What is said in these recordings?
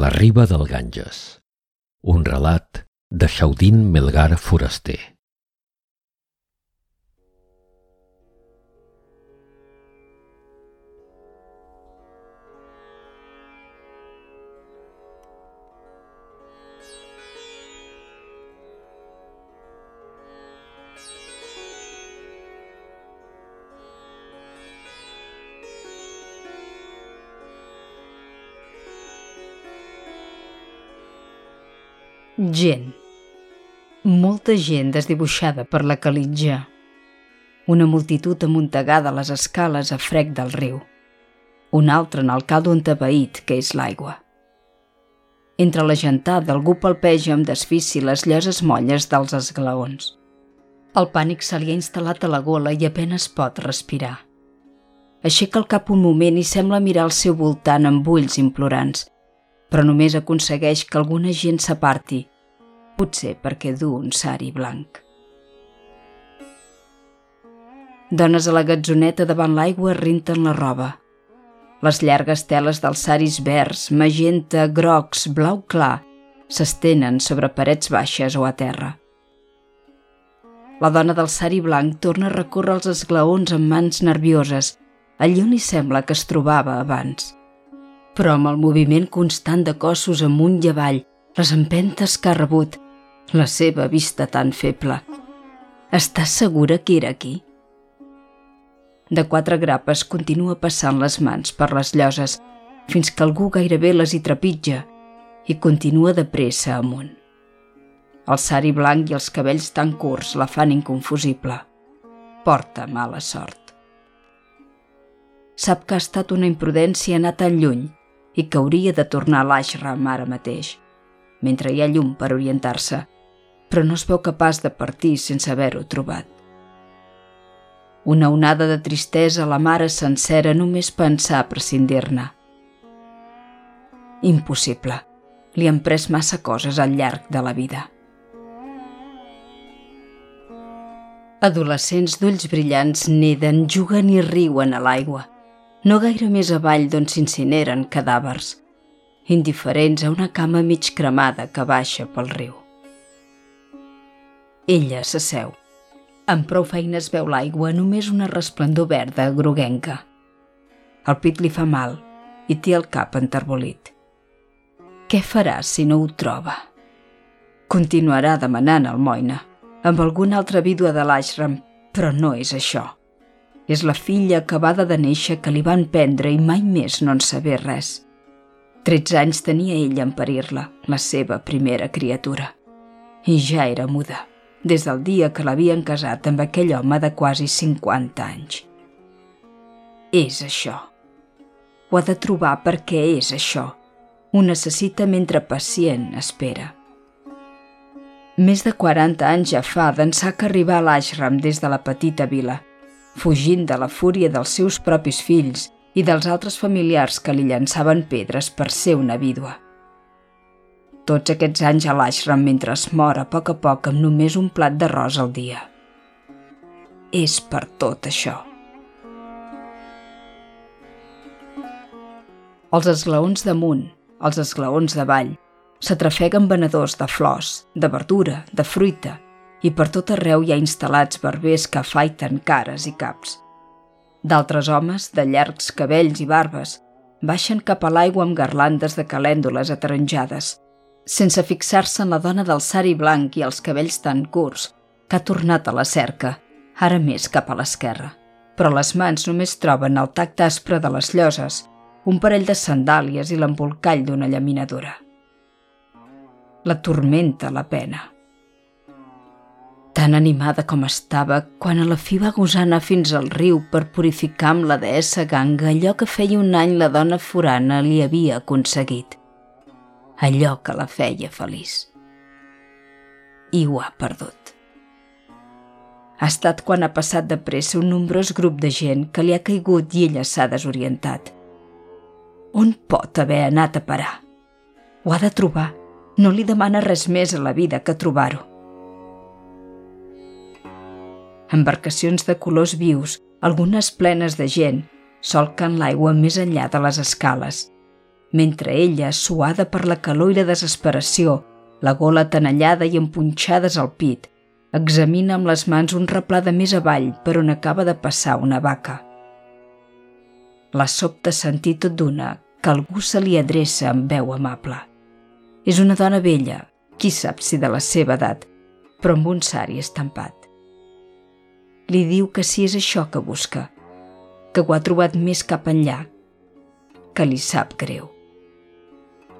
la riba del Ganges. Un relat de Xaudín Melgar Foraster. Gent. Molta gent desdibuixada per la calitja. Una multitud amuntegada a les escales a frec del riu. Un altre en el caldo entabaït que és l'aigua. Entre la gentada algú palpeja amb desfici les lloses molles dels esglaons. El pànic se li ha instal·lat a la gola i apenes pot respirar. Aixeca el cap un moment i sembla mirar al seu voltant amb ulls implorants, però només aconsegueix que alguna gent s'aparti potser perquè du un sari blanc. Dones a la gatzoneta davant l'aigua rinten la roba. Les llargues teles dels saris verds, magenta, grocs, blau clar, s'estenen sobre parets baixes o a terra. La dona del sari blanc torna a recórrer els esglaons amb mans nervioses, allí on li sembla que es trobava abans. Però amb el moviment constant de cossos amunt i avall, les empentes que ha rebut, la seva vista tan feble. Estàs segura que era aquí? De quatre grapes continua passant les mans per les lloses fins que algú gairebé les hi trepitja i continua de pressa amunt. El sari blanc i els cabells tan curts la fan inconfusible. Porta mala sort. Sap que ha estat una imprudència anar tan lluny i que hauria de tornar a l'Ashram ara mateix, mentre hi ha llum per orientar-se però no es veu capaç de partir sense haver-ho trobat. Una onada de tristesa la mare sencera només pensar prescindir-ne. Impossible. Li han pres massa coses al llarg de la vida. Adolescents d'ulls brillants neden, juguen i riuen a l'aigua, no gaire més avall d'on s'incineren cadàvers, indiferents a una cama mig cremada que baixa pel riu. Ella s'asseu. Amb prou feines veu l'aigua només una resplendor verda groguenca. El pit li fa mal i té el cap enterbolit. Què farà si no ho troba? Continuarà demanant el Moina, amb alguna altra vídua de l'ashram, però no és això. És la filla acabada de néixer que li van prendre i mai més no en saber res. Tretze anys tenia ella en parir-la, la seva primera criatura. I ja era muda des del dia que l'havien casat amb aquell home de quasi 50 anys. És això. Ho ha de trobar perquè és això. Ho necessita mentre pacient espera. Més de 40 anys ja fa d'ençà que arribar a l'ashram des de la petita vila, fugint de la fúria dels seus propis fills i dels altres familiars que li llançaven pedres per ser una vídua tots aquests anys a l'ashram mentre es mor a poc a poc amb només un plat d'arròs al dia. És per tot això. Els esglaons damunt, els esglaons d'avall, s'atrafeguen venedors de flors, de verdura, de fruita, i per tot arreu hi ha instal·lats barbers que afaiten cares i caps. D'altres homes, de llargs cabells i barbes, baixen cap a l'aigua amb garlandes de calèndoles ataronjades, sense fixar-se en la dona del sari blanc i els cabells tan curts, que ha tornat a la cerca, ara més cap a l'esquerra. Però les mans només troben el tacte aspre de les lloses, un parell de sandàlies i l'embolcall d'una llaminadura. La tormenta la pena. Tan animada com estava, quan a la fi va gosar anar fins al riu per purificar amb la deessa Ganga allò que feia un any la dona forana li havia aconseguit allò que la feia feliç. I ho ha perdut. Ha estat quan ha passat de pressa un nombrós grup de gent que li ha caigut i ella s'ha desorientat. On pot haver anat a parar? Ho ha de trobar. No li demana res més a la vida que trobar-ho. Embarcacions de colors vius, algunes plenes de gent, solquen l'aigua més enllà de les escales mentre ella, suada per la calor i la desesperació, la gola tenallada i empunxades al pit, examina amb les mans un replà de més avall per on acaba de passar una vaca. La sobta sentir tot d'una que algú se li adreça amb veu amable. És una dona vella, qui sap si de la seva edat, però amb un sari estampat. Li diu que si és això que busca, que ho ha trobat més cap enllà, que li sap greu.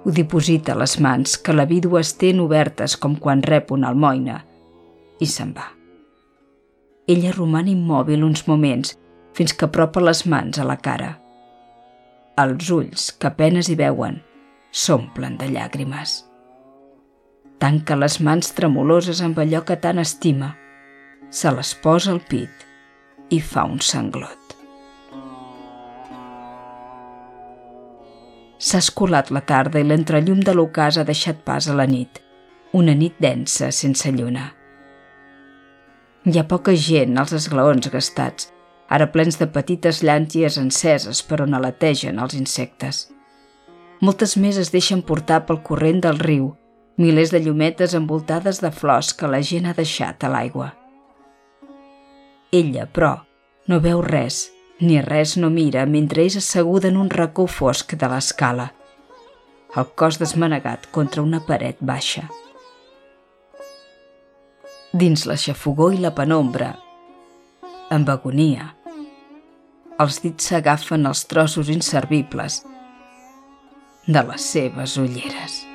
Ho diposita a les mans que la vídua es ten obertes com quan rep una almoina i se'n va. Ella roman immòbil uns moments fins que apropa les mans a la cara. Els ulls, que apenes hi veuen, s'omplen de llàgrimes. Tanca les mans tremoloses amb allò que tant estima, se les posa al pit i fa un sanglot. S'ha escolat la tarda i l'entrellum de l'ocàs ha deixat pas a la nit, una nit densa sense lluna. Hi ha poca gent als esglaons gastats, ara plens de petites llànties enceses per on aletegen els insectes. Moltes més es deixen portar pel corrent del riu, milers de llumetes envoltades de flors que la gent ha deixat a l'aigua. Ella, però, no veu res, ni res no mira mentre és asseguda en un racó fosc de l'escala, el cos desmanegat contra una paret baixa. Dins la xafogó i la penombra, amb agonia, els dits s'agafen els trossos inservibles de les seves ulleres.